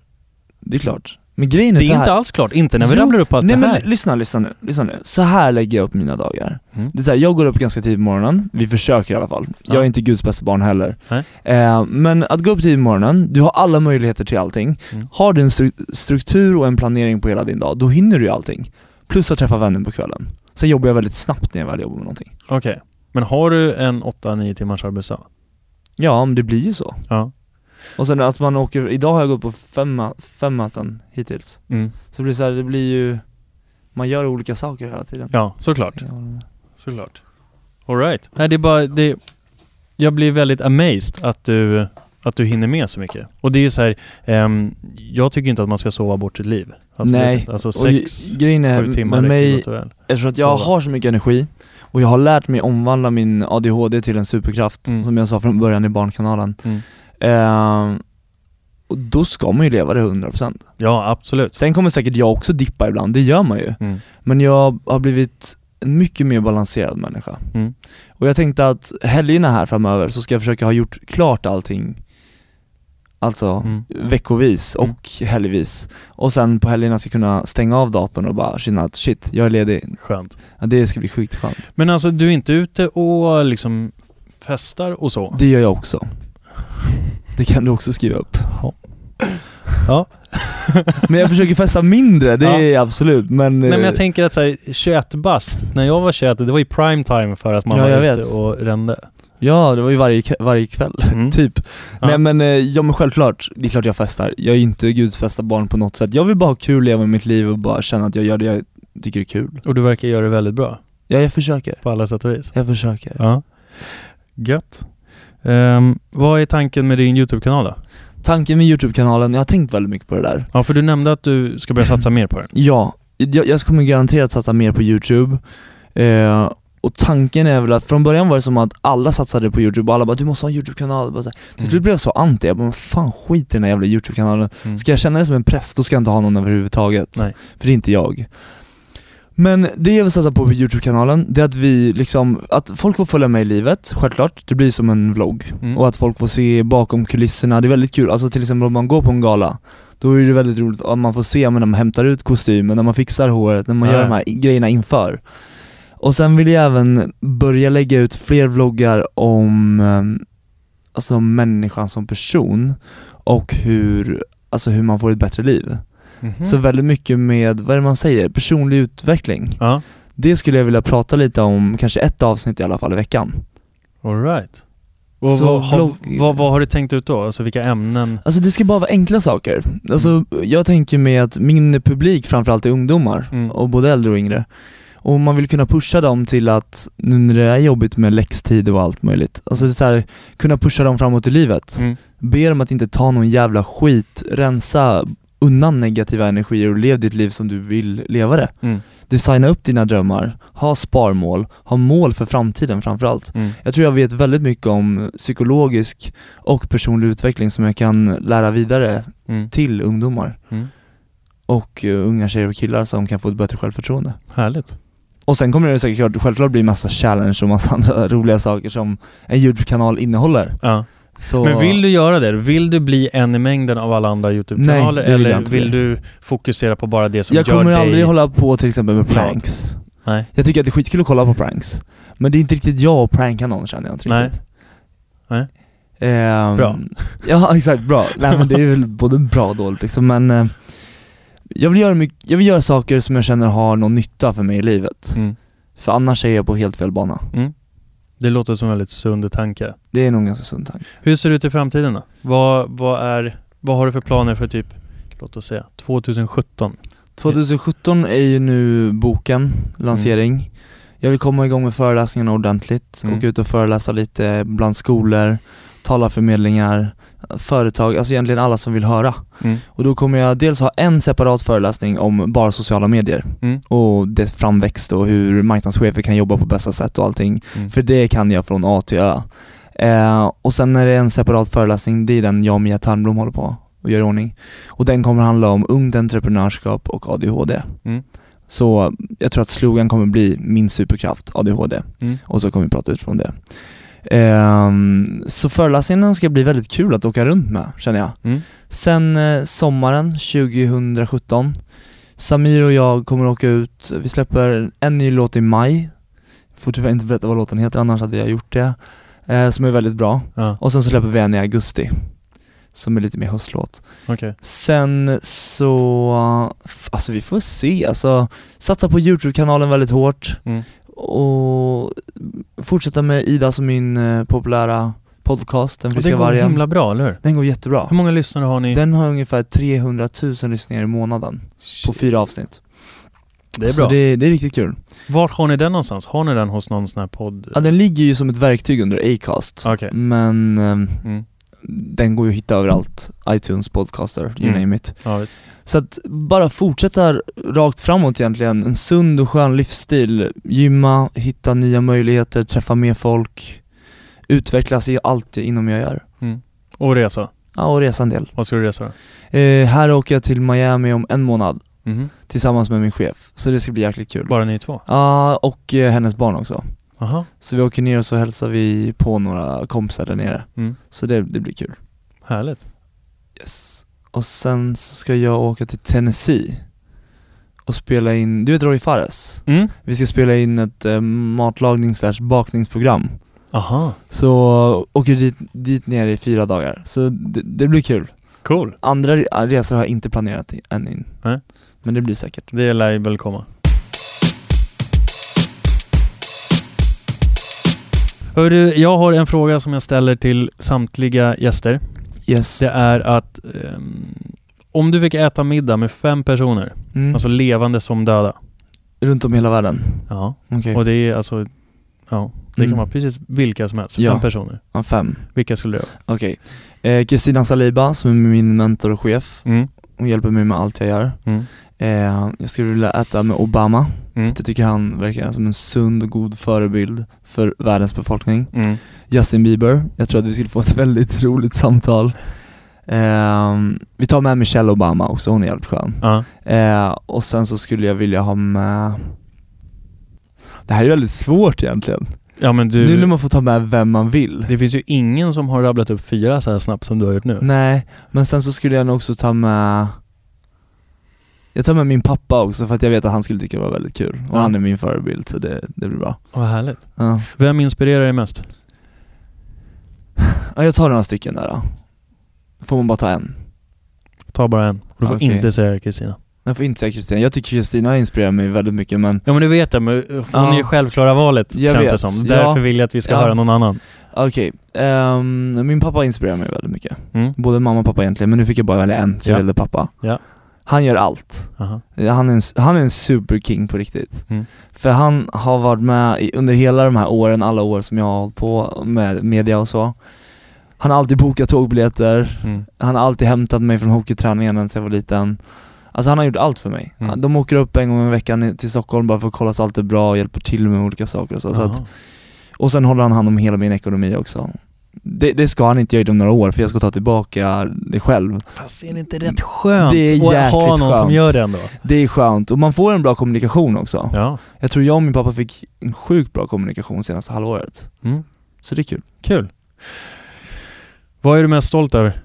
Det är klart. Men grejen är, Det är inte alls klart, inte när vi Jo, rabblar upp allt Nej det men här. lyssna, lyssna nu, lyssna nu. Så här lägger jag upp mina dagar. Mm. Det är så här, jag går upp ganska tidigt på morgonen, vi försöker i alla fall. Jag Ja. är inte Guds bästa barn heller. Nej. Eh, men att gå upp tidigt på morgonen, du har alla möjligheter till allting. Mm. Har du en stru- struktur och en planering på hela din dag, då hinner du ju allting. Plus att träffa vänner på kvällen. Sen jobbar jag väldigt snabbt när jag väl jobbar med någonting. Okej. Men har du en 8-9 timmars arbetsdag? Ja, men det blir ju så. Ja. Och sen att man åker, idag har jag gått på fem, fem möten hittills. Mm. Så det blir så här, det blir ju, man gör olika saker hela tiden. Ja, såklart. Såklart. Alright. Nej, det är bara, det, jag blir väldigt amazed att du, att du hinner med så mycket. Och det är så här, ehm, jag tycker inte att man ska sova bort sitt liv. Absolut Nej. inte. Alltså Och sex, grejen är, sju timmar med mig, och eftersom att jag Sova. har så mycket energi och jag har lärt mig omvandla min ADHD till en superkraft, Mm. som jag sa från början i Barnkanalen. Mm. Ehm, och då ska man ju leva det 100%. Ja, absolut. Sen kommer säkert jag också dippa ibland, det gör man ju. Mm. Men jag har blivit en mycket mer balanserad människa. Mm. Och jag tänkte att helgerna här framöver så ska jag försöka ha gjort klart allting Alltså Mm. veckovis Mm. och helgvis. Och sen på helgerna ska jag kunna stänga av datorn och bara känna att shit, jag är ledig. Skönt. Ja, det ska bli sjukt skönt. Men alltså, du är inte ute och liksom festar och så? Det gör jag också. Det kan du också skriva upp. Ja. [LAUGHS] Men jag försöker festa mindre, det Ja. är absolut men... Nej men jag eh, tänker att så här, 21 bast, när jag var 21, det var ju prime time för att man Ja, var ute vet. och rände. Ja, det var ju varje, varje kväll, [LAUGHS] Mm. typ. Ja. Nej men, eh, ja men självklart, det är klart jag festar. Jag är inte Guds bästa barn på något sätt. Jag vill bara ha kul, leva mitt liv och bara känna att jag gör det jag tycker är kul. Och du verkar göra det väldigt bra, Ja, jag försöker. på alla sätt och vis. Jag försöker. Ja. Gött. Ehm, vad är tanken med din YouTube-kanal då? Tanken med YouTube-kanalen, jag har tänkt väldigt mycket på det där. Ja, för du nämnde att du ska börja satsa mer på den. Ja, jag, jag kommer garanterat satsa mer på YouTube. Eh, och tanken är väl att från början var det som att alla satsade på YouTube och alla bara 'du måste ha en YouTube-kanal'. Till slut blev jag så anti, jag bara fan skit i den här jävla YouTube-kanalen' Mm. Ska jag känna det som en press, då ska jag inte ha någon överhuvudtaget. Nej. För det är inte jag. Men det jag vill satsa på på YouTube-kanalen, det är att vi liksom, att folk får följa med i livet, självklart, det blir som en vlogg. Mm. Och att folk får se bakom kulisserna, det är väldigt kul. Alltså till exempel om man går på en gala, då är det väldigt roligt om man får se när man hämtar ut kostymen, när man fixar håret, när man Ja. gör de här grejerna inför. Och sen vill jag även börja lägga ut fler vloggar om, eh, alltså människan som person och hur alltså hur man får ett bättre liv. Mhm. Så väldigt mycket med, vad är det man säger, personlig utveckling. Ja, Det skulle jag vilja prata lite om, kanske ett avsnitt i alla fall i veckan. alright. Och Så vad, har, vad, vad har du tänkt ut då? Alltså vilka ämnen? Alltså det ska bara vara enkla saker. Alltså Mm. jag tänker mig att min publik framförallt är ungdomar, Mm. och både äldre och yngre. Och man vill kunna pusha dem till att, nu när det är jobbigt med läxtid och allt möjligt, alltså så här, kunna pusha dem framåt i livet. Mm. Be dem att inte ta någon jävla skit, rensa undan negativa energier och lev ditt liv som du vill leva det. Mm. Designa upp dina drömmar, ha sparmål, ha mål för framtiden framförallt. Mm. Jag tror jag vet väldigt mycket om psykologisk och personlig utveckling som jag kan lära vidare Mm. till ungdomar Mm. och uh, unga tjejer och killar som kan få ett bättre självförtroende. Härligt. Och sen kommer det säkert självklart bli massa challenge och massa [LAUGHS] andra roliga saker som en YouTube-kanal innehåller. Ja. Så... Men vill du göra det? Vill du bli en i mängden av alla andra YouTube-kanaler? Nej, jag eller vill bli. du fokusera på bara det som Jag gör kommer dig... aldrig hålla på till exempel med pranks. Nej. Jag tycker att det är skitkul att kolla på pranks. Men det är inte riktigt jag att pranka någon känner jag inte Nej. riktigt. Nej. Ehm, Bra. [LAUGHS] Ja exakt, bra. Nej men det är väl både bra och dåligt liksom men eh, jag, vill göra mycket, jag vill göra saker som jag känner har någon nytta för mig i livet. Mm. För annars är jag på helt fel bana. Mm. Det låter som en väldigt sund tanke. Det är nog en ganska sund tanke. Hur ser det ut i framtiden då? Vad, vad, är, vad har du för planer för typ, låt oss säga, 2017? 2017 är ju nu boken, lansering. Jag vill komma igång med föreläsningarna ordentligt, Mm. åka ut och föreläsa lite bland skolor, talarförmedlingar, företag, alltså egentligen alla som vill höra. Mm. Och då kommer jag dels ha en separat föreläsning om bara sociala medier Mm. och dess framväxt och hur marknadschefer kan jobba på bästa sätt och allting. Mm. För det kan jag från A till Ö. Eh, och sen är det en separat föreläsning, det är den jag och Mia Törnblom håller på och gör i ordning. Och den kommer handla om ungt entreprenörskap och ADHD. Mm. Så jag tror att slogan kommer bli min superkraft, ADHD. Mm. Och så kommer vi prata utifrån det. Ehm, så föreläsningen ska bli väldigt kul att åka runt med, känner jag. Mm. Sen eh, sommaren 2017, Samir och jag kommer åka ut, vi släpper en ny låt i maj. Får tyvärr inte berätta vad låten heter, annars hade jag gjort det. Eh, som är väldigt bra. Ja, Och sen så släpper vi en i augusti. Som är lite mer höstlåt. okej. Sen så, alltså vi får se, alltså satsa på Youtube-kanalen väldigt hårt Mm. Och fortsätta med Ida som min eh, populära podcast, Den friska det går vargen. himla bra, eller hur? Den går jättebra. Hur många lyssnare har ni? Den har ungefär 300 000 lyssningar i månaden på fyra avsnitt. det är Så bra. det, det är riktigt kul. Vart har ni den någonstans? Har ni den hos någon sån här podd? Ja, den ligger ju som ett verktyg under Acast. Okej. Men ehm, Mm. Den går ju att hitta överallt. iTunes, Podcaster, you Mm. name it. Ja. Så att bara fortsätta rakt framåt egentligen, en sund och skön livsstil, gymma, hitta nya möjligheter, träffa mer folk, utvecklas i allt inom jag gör. Och resa. Ja, och resa en del. Vad ska du resa då? Eh, här åker jag till Miami om en månad Mhm. tillsammans med min chef, så det ska bli jäkligt kul. Bara ni två? Ja, och eh, hennes barn också. Aha. Så vi åker ner och så hälsar vi på några kompisar där nere. Mm. Så det, det blir kul. Härligt. Yes. Och sen så ska jag åka till Tennessee och spela in, du vet Roy Fares? Mm. Vi ska spela in ett eh, matlagning slash bakningsprogram. Aha. Så åker dit, dit ner i fyra dagar. Så det, det blir kul. Cool. Andra re- resor har jag inte planerat än in. Nej. Men det blir säkert. Det lär väl komma. Hörru, jag har en fråga som jag ställer till samtliga gäster. Yes. Det är att ehm, om du fick äta middag med fem personer, Mm. alltså levande som döda. Runt om i hela världen. Ja. Okej. Och det är alltså, ja, det kan Mm. vara precis vilka som helst. Ja. Fem personer. Ja, fem. Vilka skulle det vara? Okej. Eh, Kristina Saliba som är min mentor och chef. Mm. Hon hjälper mig med allt jag gör. Mm. Eh, jag skulle vilja äta med Obama. Mm. Jag tycker han verkar som en sund och god förebild för världens befolkning. Mm. Justin Bieber, jag tror att vi skulle få ett [LAUGHS] väldigt roligt samtal. Ehm, vi tar med Michelle Obama också, hon är jävligt skön. Ja. Eh, och sen så skulle jag vilja ha med Det här är väldigt svårt egentligen. ja men du, Nu när man får ta med vem man vill. det finns ju ingen som har rabblat upp fyra så här snabbt som du har gjort nu. Nej, men sen så skulle jag nog också ta med Jag tar med min pappa också för att jag vet att han skulle tycka det var väldigt kul. Och Ja. han är min förebild så det, det blir bra. Vad härligt. Ja. Vem inspirerar dig mest? ja, jag tar några stycken där då. Får man bara ta en? Ta bara en. Och du får Okej. inte säga Kristina. Jag får inte säga Kristina, jag tycker Kristina inspirerar mig väldigt mycket men Ja men du vet det, men hon Ja. är ju självklara valet Jag känns det vet. som. Ja. Därför vill jag att vi ska höra någon annan. okej, ehm, min pappa inspirerar mig väldigt mycket. Mm. Både mamma och pappa egentligen, men nu fick jag bara välja en så jag Ja. valde pappa. Ja. Han gör allt. Aha. Han är en, han är en superking på riktigt. Mm. För han har varit med i, under hela de här åren, alla år som jag har hållit på med media och så. Han har alltid bokat tågbiljetter, Mm. han har alltid hämtat mig från hockeyträningen sen jag var liten. Alltså han har gjort allt för mig. Mm. De åker upp en gång i veckan till Stockholm bara för att kolla så allt är bra och hjälper till med olika saker och så. så att, och sen håller han hand om hela min ekonomi också. Det, det ska han inte göra om några år för jag ska ta tillbaka det själv. Fast är det inte rätt skönt Det är att ha någon som skönt. gör det ändå? Det är skönt och man får en bra kommunikation också. Ja. Jag tror jag och min pappa fick en sjukt bra kommunikation senaste halvåret. Mm. Så det är kul. Kul. Vad är du mest stolt över?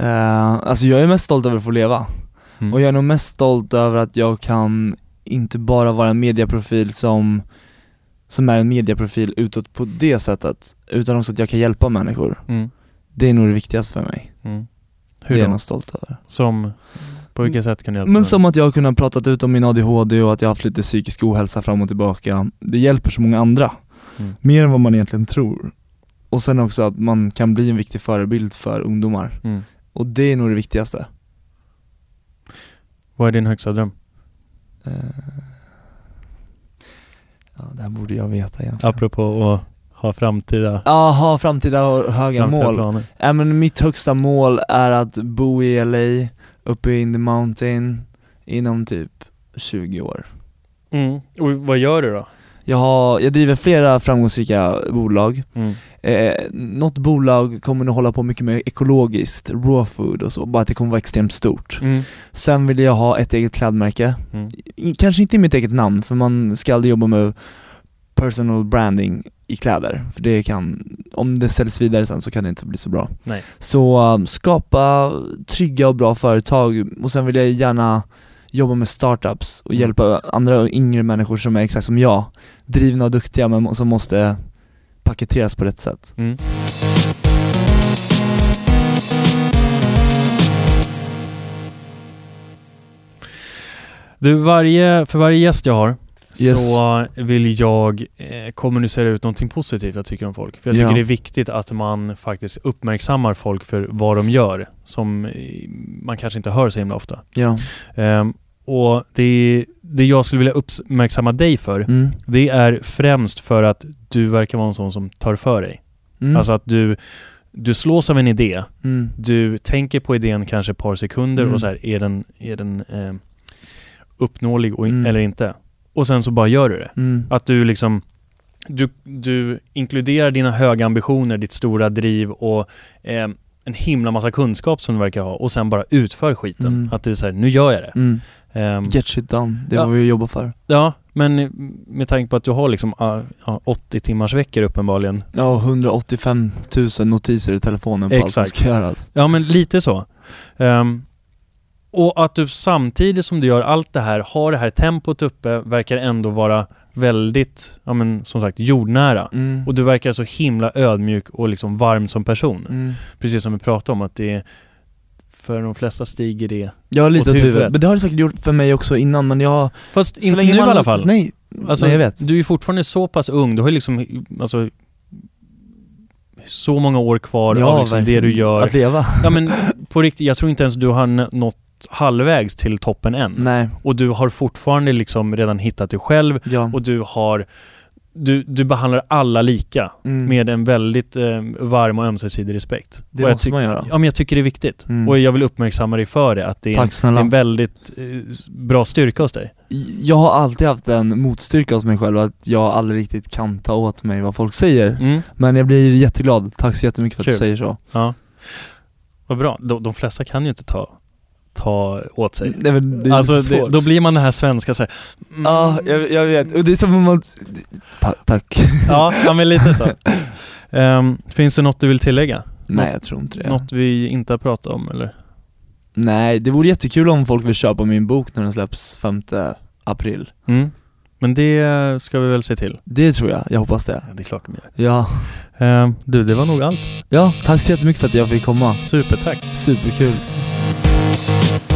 Uh, alltså jag är mest stolt över att få leva. Mm. Och jag är nog mest stolt över att jag kan inte bara vara en mediaprofil som, som är en mediaprofil utåt på det sättet, utan också att jag kan hjälpa människor. Mm. Det är nog det viktigaste för mig. Mm. det Hur är jag då? stolt över. Som, på vilket sätt kan du hjälpa? Men som att jag har kunnat prata ut om min ADHD och att jag har haft lite psykisk ohälsa fram och tillbaka. Det hjälper så många andra. Mm. Mer än vad man egentligen tror. Och sen också att man kan bli en viktig förebild för ungdomar. Mm. Och det är nog det viktigaste. Vad är din högsta dröm? Eh, Ja, det här borde jag veta egentligen. Apropå att ha framtida, Ja, ha framtida och höga framtida mål. planer. Ja, men mitt högsta mål är att bo i LA, uppe in the mountain, inom typ 20 år. Mm. Och vad gör du då? Jag, har, jag driver flera framgångsrika bolag. Mm. Eh, något bolag kommer nog hålla på mycket med ekologiskt, raw food och så, bara att det kommer vara extremt stort. Mm. Sen vill jag ha ett eget klädmärke. Mm. Kanske inte i mitt eget namn, för man ska aldrig jobba med personal branding i kläder. För det kan, om det säljs vidare sen så kan det inte bli så bra. Nej. Så um, skapa trygga och bra företag och sen vill jag gärna jobba med startups och Mm. hjälpa andra yngre människor som är exakt som jag, drivna och duktiga men som måste paketeras på rätt sätt. Mm. Du, varje, för varje gäst jag har Yes. så vill jag eh, kommunicera ut någonting positivt jag tycker om folk. För jag tycker Ja. det är viktigt att man faktiskt uppmärksammar folk för vad de gör, som eh, man kanske inte hör så himla ofta. Ja. Ehm, och det, det jag skulle vilja uppmärksamma dig för, Mm. det är främst för att du verkar vara en sån som tar för dig. Mm. Alltså att du, du slås av en idé, mm. du tänker på idén kanske ett par sekunder Mm. och så här, är den, är den eh, uppnåelig och Mm. eller inte? Och sen så bara gör du det. Mm. Att du liksom du, du inkluderar dina höga ambitioner, ditt stora driv och eh, en himla massa kunskap som du verkar ha och sen bara utför skiten. Mm. Att du säger nu gör jag det. Mm. Ehm, Get shit done, det är Ja. vad vi jobbar för. ja, men med tanke på att du har liksom ah, ja, 80 timmars veckor uppenbarligen. Ja, 185 000 notiser i telefonen på allt som Exakt. ska göras. Ja, men lite så. Ehm, och att du samtidigt som du gör allt det här, har det här tempot uppe, verkar ändå vara väldigt, ja men som sagt, jordnära. Mm. Och du verkar så himla ödmjuk och liksom varm som person. Mm. Precis som vi pratade om, att det är, för de flesta stiger det. Har lite Åt huvudet. huvudet. Men det har det säkert gjort för mig också innan men jag... Fast så inte nu i man- alla fall. Nej, Alltså, nej jag vet. Du är fortfarande så pass ung, du har ju liksom, alltså så många år kvar av liksom det du gör. Att leva. Ja men på riktigt, jag tror inte ens du har n- nått halvvägs till toppen än. Nej, Och du har fortfarande liksom redan hittat dig själv ja. och du har du, du behandlar alla lika Mm. med en väldigt eh, varm och ömsesidig respekt. Det och måste man göra. Ja men jag tycker det är viktigt. Mm. Och jag vill uppmärksamma dig för det, att det är, en, Tack det är en väldigt eh, bra styrka hos dig. Jag har alltid haft en motstyrka hos mig själv att jag aldrig riktigt kan ta åt mig vad folk säger. Mm. Men jag blir jätteglad, tack så jättemycket för att Kul. du säger så. Ja. Vad bra. De, de flesta kan ju inte ta, ta åt sig. Nej, men det är alltså det, då blir man den här svenska så här, mm, Ja, jag, jag vet. Och det är som om man... Ta, tack. ja, ja, men lite så. [LAUGHS] Ehm, finns det något du vill tillägga? Nej jag tror inte det. Något vi inte har pratat om eller? Nej, det vore jättekul om folk vill köpa min bok när den släpps 5 april. Mm. Men det ska vi väl se till. Det tror jag, jag hoppas det. Ja, det är klart de gör. Ja, Ehm, du, det var nog allt. ja tack så jättemycket för att jag fick komma. Supertack. Superkul. Thank you.